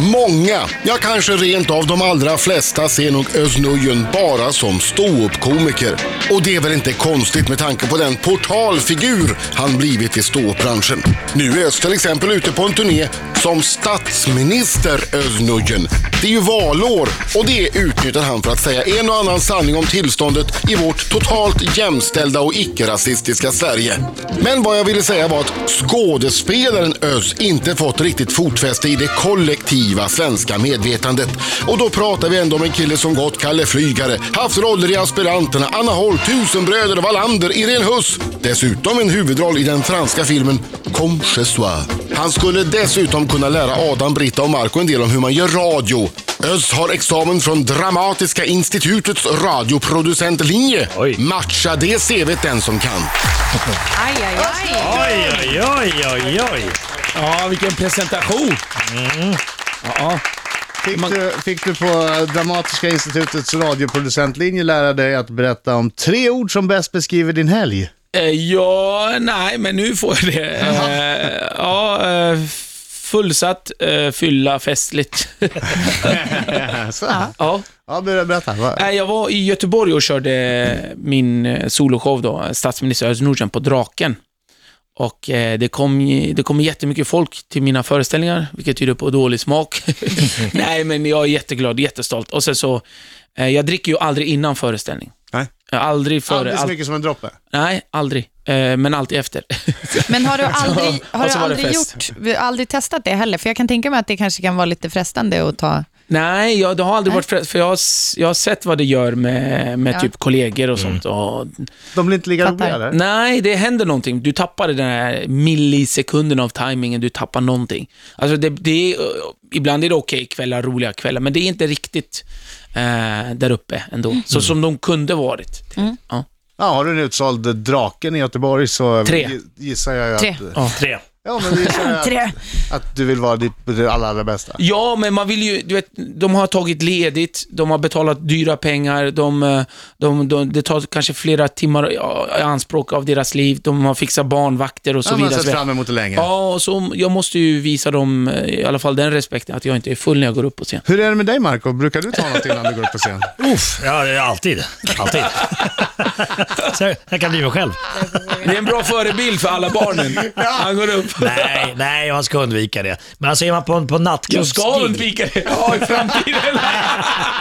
Många, ja kanske rent av de allra flesta ser nog Özz bara som ståuppkomiker. Och det är väl inte konstigt med tanke på den portalfigur han blivit i ståuppbranschen. Nu är Özz till exempel ute på en turné som statsminister Özz det är ju valår och det utnyttjar han för att säga en och annan sanning om tillståndet i vårt totalt jämställda och icke-rasistiska Sverige. Men vad jag ville säga var att skådespelaren Özz inte fått riktigt fotfäste i det kollektiva svenska medvetandet. Och då pratar vi ändå om en kille som gått Kalle Flygare, haft roller i Aspiranterna, Anna Holt, Tusenbröder, Wallander, Irene Huss. Dessutom en huvudroll i den franska filmen Comme chez soi. Han skulle dessutom kunna lära Adam, Britta och Marco en del om hur man gör radio. Özz har examen från Dramatiska institutets radioproducentlinje. Oj. Matcha det CVt den som kan. Aj, aj, aj. Oj, oj, oj, oj, oj. Ja, vilken presentation. Ja, Fick du, fick du på Dramatiska institutets radioproducentlinje lära dig att berätta om tre ord som bäst beskriver din helg? Eh, ja, nej, men nu får jag det. Eh, ja, eh, fullsatt, eh, fylla, festligt. Så ja. Ja, ber- berätta. Nej, jag var i Göteborg och körde min eh, soloshow då, statsminister Özz Nujen på Draken. Och eh, det, kom, ju- det kom jättemycket folk till mina föreställningar, vilket tyder på dålig smak. Nej, men jag är jätteglad, jättestolt. Och sen så, eh, jag dricker ju aldrig innan föreställning. Aldrig före. Aldrig så All, mycket som en droppe. nej, aldrig. Eh, men alltid efter. Men har du aldrig, har du aldrig, gjort, aldrig testat det heller? För jag kan tänka mig att det kanske kan vara lite frestande att ta... Nej, jag, det har aldrig Nej. varit för, för jag, har, jag har sett vad det gör med, med Ja. typ kollegor och sånt. Och, De blir inte lika roliga eller? nej, det händer någonting. Du tappar den här millisekunden av timingen, du tappar någonting. Alltså det, det är, ibland är det okej kvällar, roliga kvällar, men det är inte riktigt eh, där uppe ändå. Så som de kunde varit. Ja. Ja, har du en utsåld Draken i Göteborg så Tre. gi- gissar jag ju Tre. att... Ja. Tre. Ja, men gissar jag Tre. att, att du vill vara ditt det allra, allra bästa. Ja, men man vill ju, du vet, de har tagit ledigt, de har betalat dyra pengar, de, eh, de, de, det tar kanske flera timmar i anspråk av deras liv, de har fixat barnvakter och så Ja, man har vidare. sett fram emot det länge. Ja, och så jag måste ju visa dem eh, i alla fall den respekten att jag inte är full när jag går upp på scen. Hur är det med dig Marco? Brukar du ta något innan du går upp på scen? Uff, ja, det är alltid. Alltid. Så jag kan bli mig själv. Det är en bra förebild för alla barnen. Han går upp. Nej, nej, man ska undvika det. Men alltså är man på, på Jag nattklubbsgig... ska undvika det ja, i framtiden.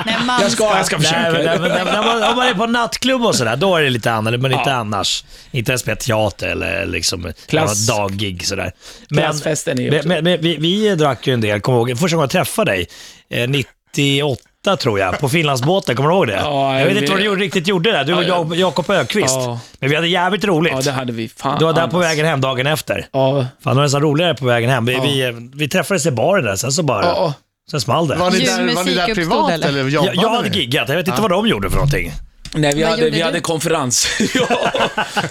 Nej, man Jag ska, jag ska Nej, försöka. men, men, men, när man, om man är på nattklubb och sådär, då är det lite annorlunda, men inte annars. Inte ens med teater eller liksom Klass- daggig sådär. Klassfesten är ju men, också- men, men, vi, vi drack ju en del, kommer ihåg, första gången jag träffade dig, eh, 98 tror jag, på Finlandsbåten, kommer du ihåg det? Ja, jag vet vi- inte vad du riktigt gjorde där, du och Ja, ja. jag, Jakob Ökvist. Ja. Men vi hade jävligt roligt. Ja, det hade vi. Fan. du var där på annars. vägen hem dagen efter. Ja. Fan, det var nästan roligare på vägen hem. Vi, Ja. vi, vi träffades i baren där, sen så bara, Ja, ja. sen small det. Var ni där, var ni där privat eller? eller, Jag, jobbade jag hade giggat, jag vet inte vad de gjorde för någonting. Nej, vi Vad hade, gjorde vi du? hade konferens. ja.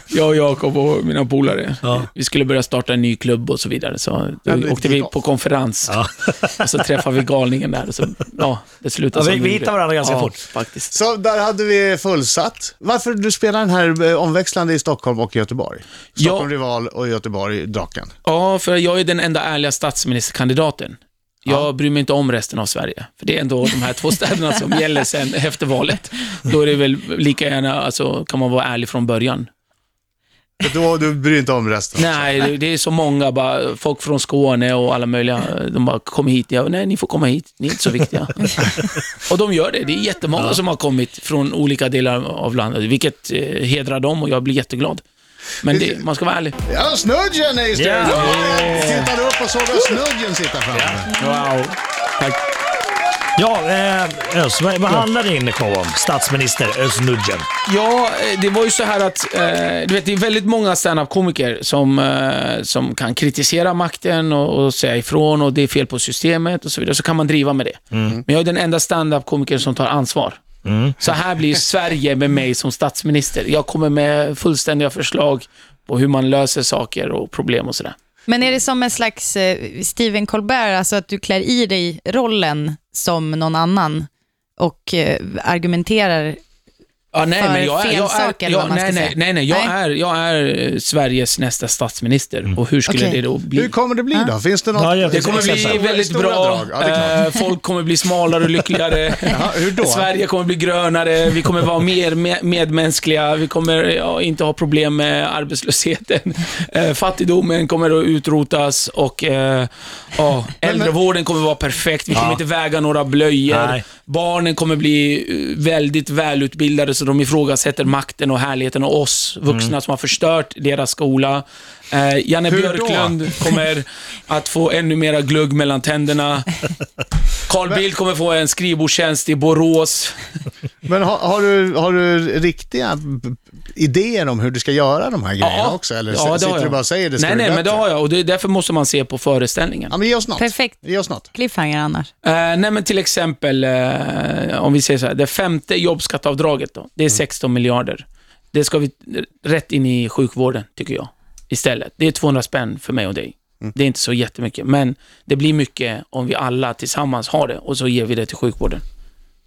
Jag och Jakob och mina polare. Ja. Vi skulle börja starta en ny klubb och så vidare. Så då Ja, det- åkte vi på konferens. Ja. Och så träffade vi galningen där. Och så, ja, det slutade Ja, vi- som vi hittade varandra ganska ja, fort. faktiskt. Så där hade vi fullsatt. Varför du spelar den här eh, omväxlande i Stockholm och Göteborg? Stockholm Ja. Rival och Göteborg Draken. Ja, för jag är den enda ärliga statsministerkandidaten. Jag bryr mig inte om resten av Sverige. För det är ändå de här två städerna som gäller sen efter valet. Då är det väl lika gärna, alltså, kan man vara ärlig från början. Då, du bryr dig inte om resten? Nej, det- är så många, bara, folk från Skåne och alla möjliga, de bara, kom hit. Jag, nej, ni får komma hit, ni är inte så viktiga. och de gör det. Det är jättemånga som har kommit från olika delar av landet, vilket eh, hedrar dem och jag blir jätteglad. Men det, man ska vara ärlig. Ja, Snudgen är i studion! Ja. Tittar upp och såg att Snudgen sitta framme. Wow. Tack. Ja, eh, Özz, vad, vad handlar din show om? Statsminister Özz Nujen. Ja, eh, det var ju så här att, eh, du vet, det är väldigt många stand-up-komiker som, eh, som kan kritisera makten och, och säga ifrån och det är fel på systemet och så vidare, så kan man driva med det. Men jag är den enda stand-up-komikern som tar ansvar. Så här blir Sverige med mig som statsminister. Jag kommer med fullständiga förslag på hur man löser saker och problem och sådär. Men är det som en slags eh, Stephen Colbert, alltså att du klär i dig rollen som någon annan och eh, argumenterar Ja, nej, för men jag är, fel jag är, sak, eller jag, vad man nej, ska nej, säga. nej, nej, jag Nej. är, jag är eh, Sveriges nästa statsminister. Och hur skulle Okej. det då bli? Hur kommer det bli då? Finns det något? Ja, jag- Det kommer bli Stora- väldigt stora bra. drag. Ja, det är klart. Eh, Folk kommer bli smalare och lyckligare. Jaha, hur då? Sverige kommer bli grönare. Vi kommer vara mer me- medmänskliga. Vi kommer ja, inte ha problem med arbetslösheten. Eh, Fattigdomen kommer att utrotas och eh, ja, äldrevården kommer vara perfekt. Vi kommer Ja. inte väga några blöjor. Nej. Barnen kommer bli eh, väldigt välutbildade så de ifrågasätter makten och härligheten och oss vuxna som har förstört deras skola. Eh, Janne Hur då? Björklund kommer att få ännu mera glugg mellan tänderna. Carl Bildt kommer få en skrivbordstjänst i Borås. Men har, har, du, har du riktiga idéer om hur du ska göra de här grejerna också? Eller ja, sitter du bara och säger det ska Nej, nej, men det bättre? har jag och det, därför måste man se på föreställningen. Ja, men ge oss något. Perfekt. Ge oss något. Cliffhanger annars. Eh, nej, men till exempel, eh, om vi säger så här, det femte jobbskatteavdraget då, det är 16 miljarder. Det ska vi rätt in i sjukvården, tycker jag, istället. Det är 200 spänn för mig och dig. Det är inte så jättemycket, men det blir mycket om vi alla tillsammans har det och så ger vi det till sjukvården.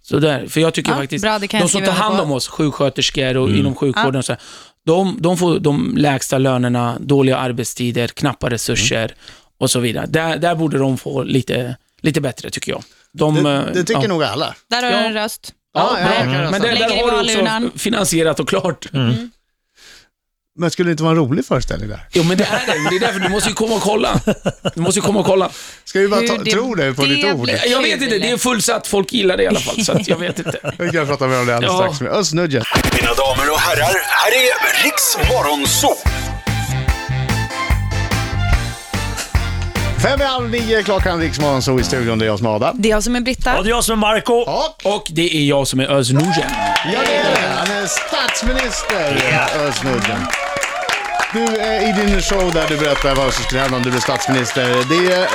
Så där, för jag tycker Ja, faktiskt, bra, de som tar hand om oss, sjuksköterskor och inom sjukvården, och så här, de, de får de lägsta lönerna, dåliga arbetstider, knappa resurser och så vidare. Där, där borde de få lite, lite bättre, tycker jag. De, Det, eh, det tycker ja. nog alla. Där har du Ja. en röst. Ja, Ja. Men det, där har du också finansierat och klart. Men skulle det inte vara en rolig föreställning där? Jo, men det är det. Det är därför du måste ju komma och kolla. Du måste ju komma och kolla. Ska vi bara ta, det- tro dig på det ditt ord? Jag vet inte, det är fullsatt. Folk gillar det i alla fall, så att jag vet inte. Vi kan prata mer om det alldeles Ja. strax med Özz-Nudget. Mina damer och herrar, här är Riks Morgonzoo! Fem i halv nio klockan, Riksmorgon, så i studion. Det är jag som är Adam. Det är jag som är Britta. Ja, det är jag som är Marco. Ja, Och det är jag som är Özz ja, det är det. Han är statsminister, Özz-Nudget. Du, i din show där du berättar vad som skulle hända om du blev statsminister. Det är, eh,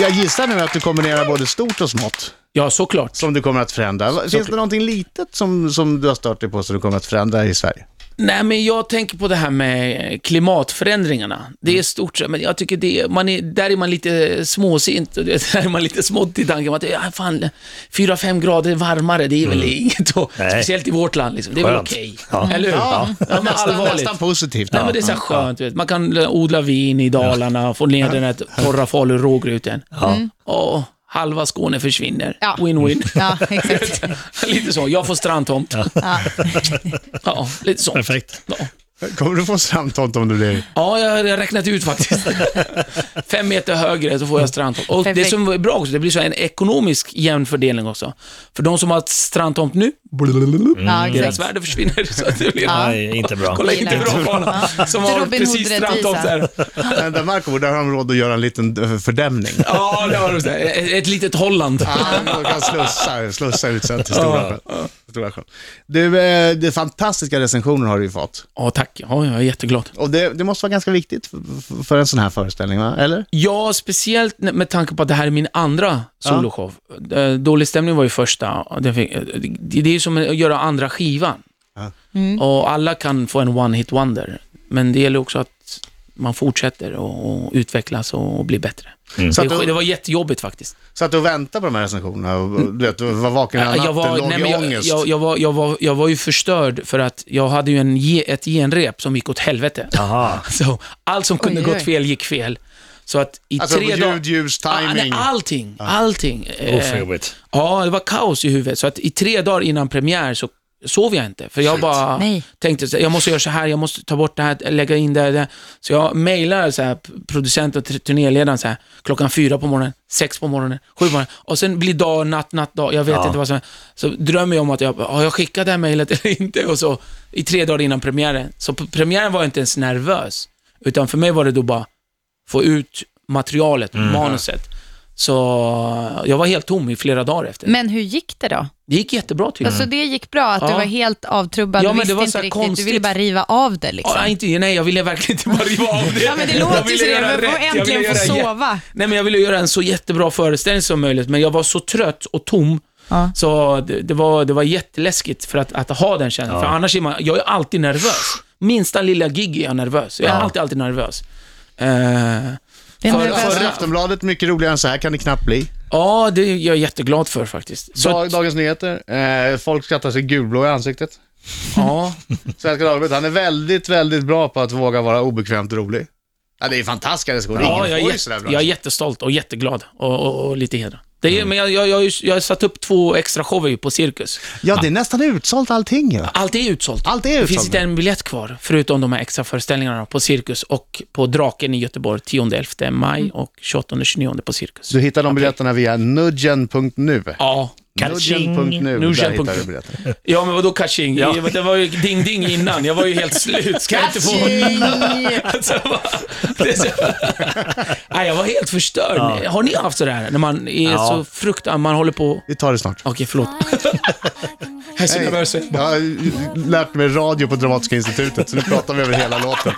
jag gissar nu att du kombinerar både stort och smått Ja, såklart. som du kommer att förändra. Finns det någonting litet som, som du har stört dig på som du kommer att förändra i Sverige? Nej, men jag tänker på det här med klimatförändringarna. Det är stort, men jag tycker det, man är, där är man lite småsint och det- där är man lite smått i tanken att ja, fan, 4-5 grader varmare, det är väl inget att, Nej. speciellt i vårt land, liksom. det är väl okej. Ja. Eller hur? Ja, men nästan, allvarligt. nästan positivt. Nej, men det är så här skönt, vet. man kan odla vin i Dalarna, få ner den här torra falu-rågryten. Och halva Skåne försvinner. Win-win. Ja, exakt. lite så, jag får strandtomt. Ja. Ja, lite så. Perfekt. Ja. Kommer du få strandtomt om du blir... Ja, jag har räknat ut faktiskt. Fem meter högre så får jag strandtomt. Och det Perfekt. som är bra också, det blir så en ekonomisk jämn fördelning också. För de som har strandtomt nu, Ja, deras värde försvinner. Så att det blir, Nej, inte bra. Kolla, inte bra för honom. Som Det är har Robin precis strandtomt där. Där Marco, där har de råd att göra en liten eh, fördämning. Ja, det har här. Ett, litet Holland. Ja, de kan slussa, slussa ut sen till Stora sjön. Du, eh, det fantastiska recensioner har du ju fått. Ja, tack. Ja, jag är jätteglad. Och det, det måste vara ganska viktigt för, för en sån här föreställning, va? eller? Ja, speciellt med tanke på att det här är min andra soloshow. Eh, Dålig stämning var ju första. Det fick- det är ju som att göra andra skivan. Mm. Och alla kan få en one-hit wonder. Men det gäller också att man fortsätter och, och utvecklas och, och blir bättre. Så, att Det, du, det var jättejobbigt faktiskt. så att du väntar på de här recensionerna och du vet, du var vaken hela natten, Jag var, låg nej, i jag, ångest. jag, jag, var, jag, var, jag var ju förstörd för att jag hade ju en, ett genrep som gick åt helvete. Aha. Så allt som kunde Oj, gått oj. fel gick fel. Så att i Alltså tre ljud, dagar... ljus, Ja, nej, timing. allting, allting. Uff, Eh. Ja, det var kaos i huvudet. Så att i tre dagar innan premiär så sov jag inte. För jag bara Nej. tänkte, så här, jag måste göra så här, jag måste ta bort det här, lägga in det, det. Så jag mejlar så här, producent och turnéledaren så här, klockan fyra på morgonen, sex på morgonen, sju på morgonen. Och sen blir dag, natt, natt, dag. Jag vet Ja. inte vad som Så drömmer jag om att jag, har jag skickat det här mejlet eller inte? Och så i tre dagar innan premiären. Så på premiären var jag inte ens nervös. Utan för mig var det då bara få ut materialet, Mm. manuset. Så jag var helt tom i flera dagar efter. Men hur gick det då? Det gick jättebra tycker jag. Alltså det gick bra, att du Ja. var helt avtrubbad, Ja, du men det visste var inte riktigt, du konstigt. ville bara riva av det liksom. Ja, inte, nej, jag ville verkligen inte bara riva av det. Ja, men det låter ju så det, men får äntligen få sova. Nej, men jag ville göra en så jättebra föreställning som möjligt, men jag var så trött och tom. Ja. Så det, det, var, det var jätteläskigt för att, att ha den känslan. För annars är man, jag är alltid nervös. Minsta lilla gig är jag nervös. Jag är alltid, alltid nervös. Är För- för- Aftonbladet, mycket roligare än så här kan det knappt bli. Ja, det är jag jätteglad för faktiskt. Så, Dag, att- Dagens Nyheter. Eh, folk skrattar sig gulblå i ansiktet. ja, Svenska Dagbladet. Han är väldigt, väldigt bra på att våga vara obekvämt rolig. Ja, det är fantastiskt. Det går ja, jag, är jag är jättestolt och jätteglad och, och, och lite hedrad. Det är, Men jag, jag, jag, jag har satt upp två extra shower på Cirkus. Ja, det är nästan utsålt allting ju. Allt är utsålt. Allt är Det finns utsålt. inte en biljett kvar, förutom de här extra föreställningarna på Cirkus och på Draken i Göteborg 10-11 maj och 28-29 på Cirkus. Du hittar de biljetterna via nudgen.nu. Ja, Nudgen.nu, där hittar du biljetter. ja men vadå catching? Ja. Det var ju ding-ding innan, jag var ju helt slut. Ska jag inte få... alltså, det så... Nej, jag var helt förstörd. Har ni haft sådär, när man är Ja. så fruktansvärt, man håller på... Vi tar det snart. Okej, förlåt. jag är så nervös. Jag har lärt mig radio på Dramatiska institutet, så nu pratar vi över hela låten.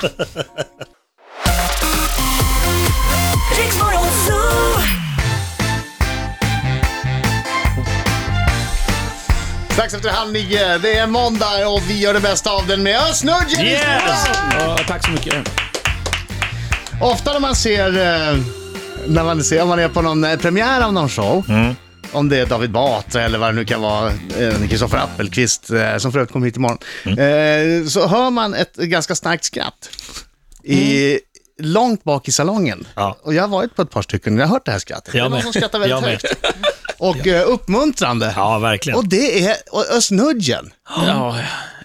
Strax efter halv nio, det är måndag och vi gör det bästa av den med Ösnudgen! Yes! Ja, tack så mycket. Ofta när man ser, eh, när man ser, om man är på någon eh, premiär av någon show, om det är David Batra eller vad det nu kan vara, eh, Kristoffer Appelqvist, eh, som för övrigt kommer hit imorgon, eh, så hör man ett ganska starkt skratt. I, Långt bak i salongen. Ja. Och jag har varit på ett par stycken, jag har hört det här skrattet. det är Jag någon med. som skrattar väldigt Jag med. högt. Och eh, uppmuntrande. Ja, verkligen. Och det är och Ösnudgen. Ja,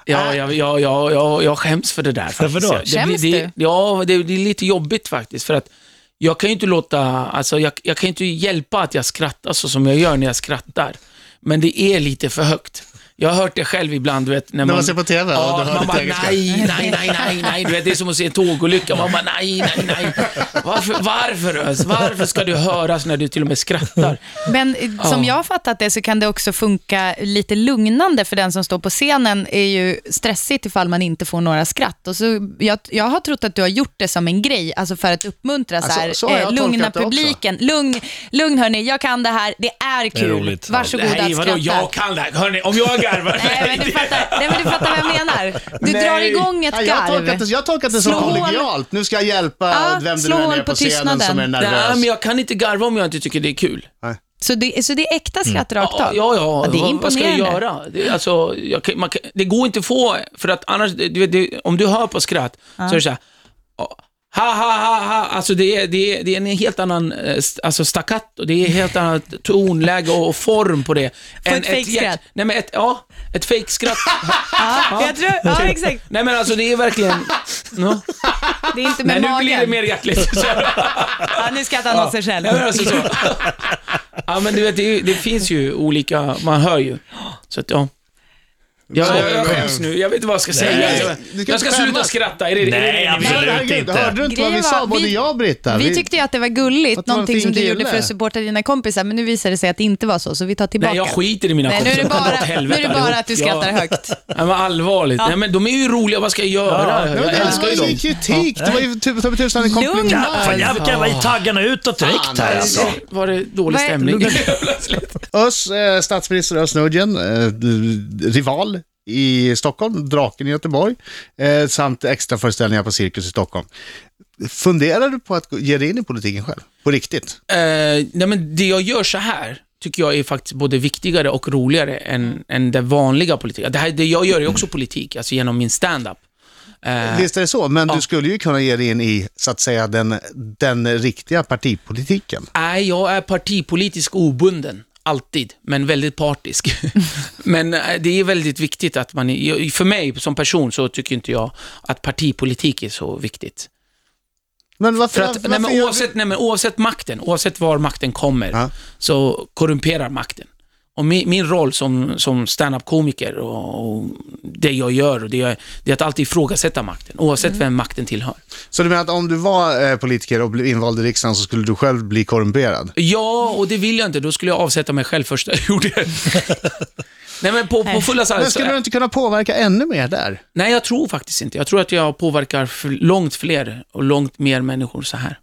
ja, ja, ja, ja, ja, jag skäms för det där faktiskt. Då? Det, Skäms det, du? Ja, det, det är lite jobbigt faktiskt. För att jag kan ju inte låta, alltså jag, jag kan inte hjälpa att jag skrattar så som jag gör när jag skrattar. Men det är lite för högt. Jag har hört det själv ibland, du vet. När man ser på TV, Ja, och du hör man bara nej, nej, nej, nej, nej. Du vet, det är som att se en tågolycka. Man bara nej, nej, nej. Varför, varför Ös? Varför ska du höras när du till och med skrattar? Men eh, som jag har fattat det så kan det också funka lite lugnande för den som står på scenen. är ju stressigt ifall man inte får några skratt. Och så, jag, jag har trott att du har gjort det som en grej, alltså för att uppmuntra, Alltså, så här, så eh, lugna det publiken. Lugn, lugn hörni, jag kan det här, det är kul. roligt. Varsågoda Nej, att vadå, skratta. jag kan det här. Hörni, om jag garvar. Nej, men du fattar, nej, men du fattar vad jag menar. Du Nej. drar igång ett Ja, jag, har tolkat garv. det, jag tolkat det som Slå kollegialt. Nu ska jag hjälpa Ja, vem det slå nu än hål är på på scenen tystnaden. som är Nej, nervös. men jag kan inte garva om jag inte tycker det är kul. Så det, så det är äkta skratt rakt Ja, av? ja, ja. det är vad, vad ska jag imponerande. göra? Det, alltså, jag, kan- man, kan- det går inte att få, för att annars, du vet, det, om du hör på skratt, så är det så här, ja, ha, ha, ha, ha, alltså det är, det är, det är en helt annan eh, alltså staccato, det är helt annat tonläge och, form på det. Få ett fejkskratt. Nej men ett, ja, ett fejkskratt. Ja, jag tror, ja, exakt. Nej men alltså det är verkligen, no. Det är inte Nej med nu magen. blir det mer hjärtligt. Ja, nu skrattar han åt sig själv. Ja, men alltså så. ja, men du vet, det, det finns ju olika, man hör ju. Så att, ja. Jag, jag, jag skäms nu, jag vet inte vad jag ska säga. Nej. Jag, Du ska jag ska inte sluta skämmas. skratta, är det, är det Nej, det ni vill? absolut. Herregud, inte. Hörde du inte vad vi Grejen sa, var, både vi- jag och Britta? Vi tyckte ju att det var gulligt, Att det var en någonting fin som du kille. gjorde för att supporta dina kompisar, men nu visar det sig att det inte var så, så vi tar tillbaka. Nej, jag skiter i mina Nej, nu är det kompisar. bara, åt nu helvete är det bara att du skrattar ja. högt. Nej, men allvarligt. Nej, men de är ju roliga, vad ska jag göra? Ja, men jag det älskar ju var dem. ingen kritik, det var ju typ som tusan en Lugn. komplimang. Ja, fan, jag kan vara i taggarna utåt direkt här alltså. Var det dålig Vad är- stämning? Ös, eh, statsminister Özz Nujen, eh, rival i Stockholm, Draken i Göteborg, eh, samt extra föreställningar på Cirkus i Stockholm. Funderar du på att ge dig in i politiken själv? På riktigt? Nej, men det jag gör så här tycker jag är faktiskt både viktigare och roligare än, än det vanliga politiken. Det, här, det jag gör är också politik, alltså genom min stand-up. Visst är det så, men ja. du skulle ju kunna ge dig in i, så att säga, den, den riktiga partipolitiken. Nej, jag är partipolitisk obunden. Alltid, men väldigt partisk. men eh, det är väldigt viktigt att man, för mig som person så tycker inte jag att partipolitik är så viktigt. Men varför, För att, varför nej, men oavsett, nej, men oavsett makten, oavsett var makten kommer, Ja. så korrumperar makten. Och min, min roll som, som stand-up-komiker och, och det jag gör, och det, jag, det är att alltid ifrågasätta makten, oavsett vem makten tillhör. så du menar att om du var eh, politiker och blev invald i riksdagen så skulle du själv bli korrumperad? Ja, och det vill jag inte. Då skulle jag avsätta mig själv första jag gjorde. Nej, men på, på fulla Men skulle du inte kunna påverka ännu mer där? Nej, jag tror faktiskt inte. Jag tror att jag påverkar långt fler och långt mer människor så här.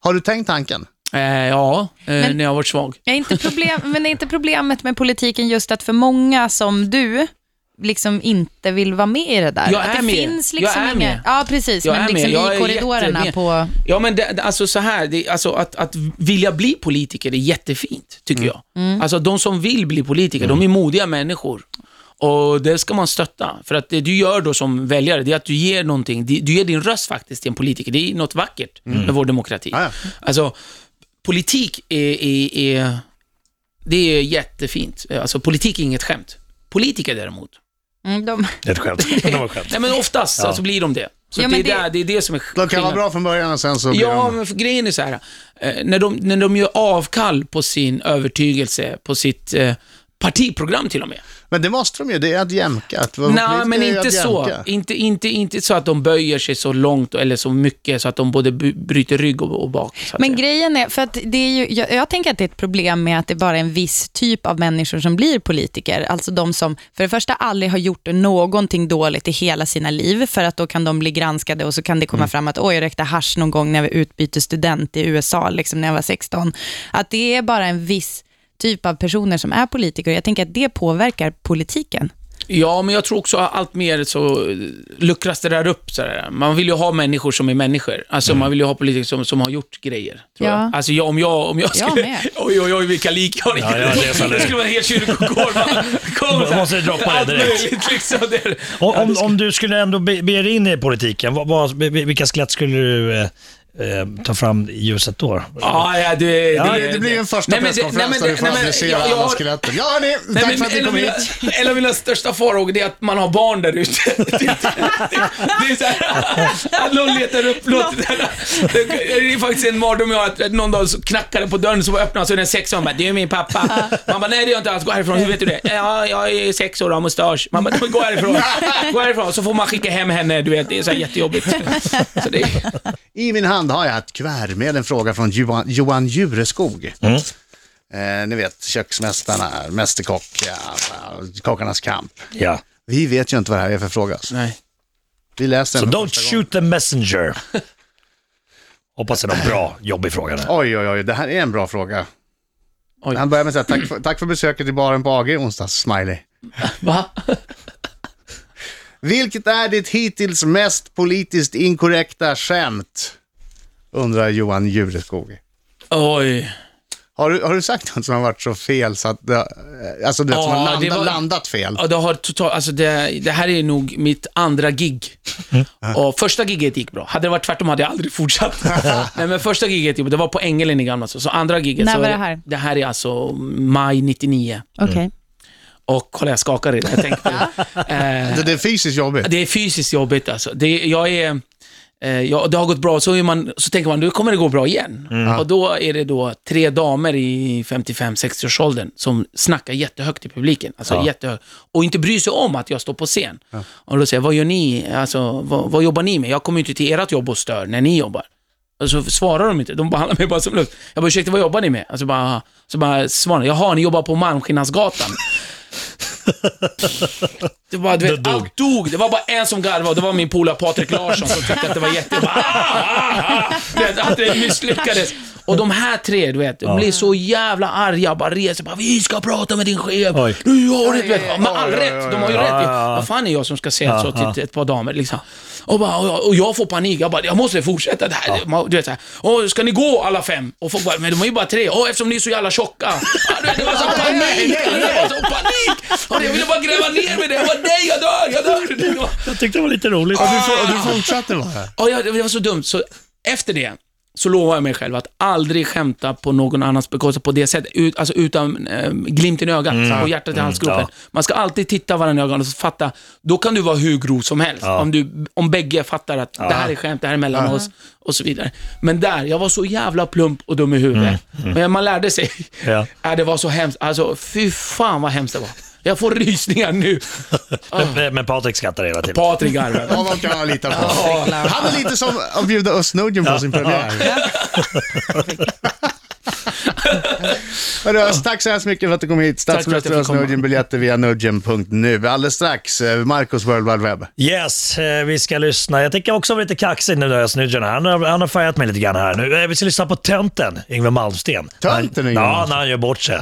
Har du tänkt tanken? Eh, ja, eh, Men- när jag har varit svag. Är inte problem, men är inte problemet med politiken just att för många som du, liksom inte vill vara med i det där? Jag att det med. finns liksom Jag är inga... med. Ja, precis. Jag men liksom i korridorerna på... Ja, men det, alltså så här, det, alltså att, att vilja bli politiker är jättefint, tycker jag. Alltså de som vill bli politiker, de är modiga människor. Och det ska man stötta. För att det du gör då som väljare, det är att du ger någonting, du ger din röst faktiskt till en politiker. Det är något vackert med vår demokrati. Ja, ja. Alltså, politik är, är, är, det är jättefint. Alltså politik är inget skämt. Politiker däremot, Mm, de... Det är ett skämt. Var ett skämt. nej men oftast Ja. alltså, blir de det. Så Ja, det, är det- Där, det är det som är De kan vara skillnaden. bra från början och sen så blir Ja, de... men för grejen är så här. Eh, när, de, när de gör avkall på sin övertygelse, på sitt eh, partiprogram till och med. Men det måste de ju, det är att jämka. Att Nej, men är inte så. Inte, inte, inte så att de böjer sig så långt eller så mycket så att de både bryter rygg och, och bak. Men säga. grejen är, för att det är ju, jag, jag tänker att det är ett problem med att det bara är en viss typ av människor som blir politiker. Alltså de som för det första aldrig har gjort någonting dåligt i hela sina liv, för att då kan de bli granskade och så kan det komma fram att oj, jag rökte hasch någon gång när jag var utbytesstudent i USA, liksom när jag var 16. Att det är bara en viss typ av personer som är politiker. Jag tänker att det påverkar politiken. Ja, men jag tror också att allt mer så eh, luckras det där upp. Så där. Man vill ju ha människor som är människor. Alltså man vill ju ha politiker som, som har gjort grejer. Tror Ja. jag. Alltså jag, om jag, om jag Jag skulle... med. oj, oj, oj, vilka lik jag har. Ja, ja, det det skulle vara en hel kyrkogård. man. Måste droppa det Allt direkt. möjligt, liksom. Det är- Om, om, om du skulle ändå be, be dig in i politiken, vad, vad, vilka skelett skulle du eh, ta fram i ljuset då? Ja, ja, det, Ja, Det, det blir en första det- presskonferens där du får det- jag- jag alla har- skeletten. Ja, hörni, Nej, tack men för att ni kom mina, hit. en av mina största farhågor är att man har barn där ute. Det, det, det är så här, att någon letar upp något. Det, det är faktiskt en mardröm jag har, att någon dag så knackade på dörren, så öppnade så är det en sexåring och bara, det är min pappa. Man bara, nej det är jag inte alls, gå härifrån, hur vet du det? Ja, jag är sex år och har mustasch. Man bara, gå härifrån, gå härifrån. Så får man skicka hem henne, du vet, det är så här jättejobbigt. Så det, I min hand har jag ett kuvert med en fråga från Johan, Johan Jureskog. Mm. Eh, ni vet, köksmästarna, Mästerkock, ja, Kockarnas kamp. Ja. Vi vet ju inte vad det här är för fråga. nej. Vi Så den don't första gången. shoot the messenger. Hoppas det är någon bra, jobbig fråga. där. Oj, oj, oj, det här är en bra fråga. Oj. Han börjar med att säga tack för, tack för besöket i baren på AG i onsdags, smiley. Va? Vilket är ditt hittills mest politiskt inkorrekta skämt? Undrar Johan Jureskog. Oj. Har du, har du sagt något som har varit så fel så att det, alltså det som Ja, har det landat, var- landat fel? Ja, det har totalt, alltså det, det här är nog mitt andra gig. Och första giget gick bra. Hade det varit tvärtom hade jag aldrig fortsatt. Nej, men första giget, gick bra. det var på Ängelen i Gamla Så andra giget, När så var det här? Det här är alltså maj 99. Okej. Och kolla, jag skakar redan. Jag tänkte, eh, Det, det är fysiskt jobbigt. det är fysiskt jobbigt alltså. Det, jag är... Eh, ja, det har gått bra, så, man, så tänker man, nu kommer det gå bra igen. Och då är det då tre damer i 55-60-årsåldern som snackar jättehögt i publiken. Alltså Ja. jättehögt. Och inte bryr sig om att jag står på scen. Och då säger jag, vad gör ni? Alltså, vad, vad jobbar ni med? Jag kommer inte till ert jobb och stör när ni jobbar. Och så svarar de inte. De behandlar mig bara som luft. Jag bara, ursäkta, vad jobbar ni med? Alltså bara, så bara svarar de, jaha, ni jobbar på Malmskillnadsgatan. Det var, du vet, Det dog. allt dog. Det var bara en som garvade och det var min polare Patrik Larsson som tyckte att det var jätte... Bara, ah, ah, ah. Att det misslyckades. Och de här tre, du vet, de blir så jävla arga, bara reser bara, vi ska prata med din chef. Oj. Du har rätt, vet, med all rätt. De har ju rätt. Ja, ja, ja. Vad fan är jag som ska säga så till ett par damer liksom? Och, bara, och, jag, och jag får panik. Jag bara, jag måste fortsätta det här. Du vet, så här. Och ska ni gå alla fem? Och folk bara, men de är ju bara tre. Åh, eftersom ni är så jävla tjocka. Ja, du vet, det var så panik. Det var så panik. Och jag ville bara gräva ner mig där. Nej, jag dör, jag dör. Det var- Jag tyckte det var lite roligt. Och du, och du fortsatte bara? Ja, jag, det var så dumt. Så efter det så lovar jag mig själv att aldrig skämta på någon annans bekostnad på det sättet. Ut, alltså utan eh, glimten i ögat och hjärtat i halsgropen. ja. Man ska alltid titta varandra i ögonen och fatta. Då kan du vara hur grov som helst. Ja. Om, du, om bägge fattar att det här är skämt, det här är mellan oss och så vidare. Men där, jag var så jävla plump och dum i huvudet. Men man lärde sig. Ja. Ja, det var så hemskt. Alltså, fy fan vad hemskt det var. Jag får rysningar nu. Men, men Patrik skrattar hela tiden. Patrik garvar. Ja, vad kan man lita på? Han är lite som att bjuda Özz på sin premiär. Hörru, Özz, tack så hemskt mycket för att du kom hit. för att Statsminister Özz. Nujen, biljetter via nudgen.nu. Alldeles strax, eh, Marcos World Wide Web. Yes, eh, vi ska lyssna. Jag tänker också vara lite kaxig nu snudgar här. Han har, han har färgat mig lite grann här nu. Eh, Vi ska lyssna på Tönten, Yngwie Malmsteen. Tönten, Yngwie Ja, när han gör bort sig.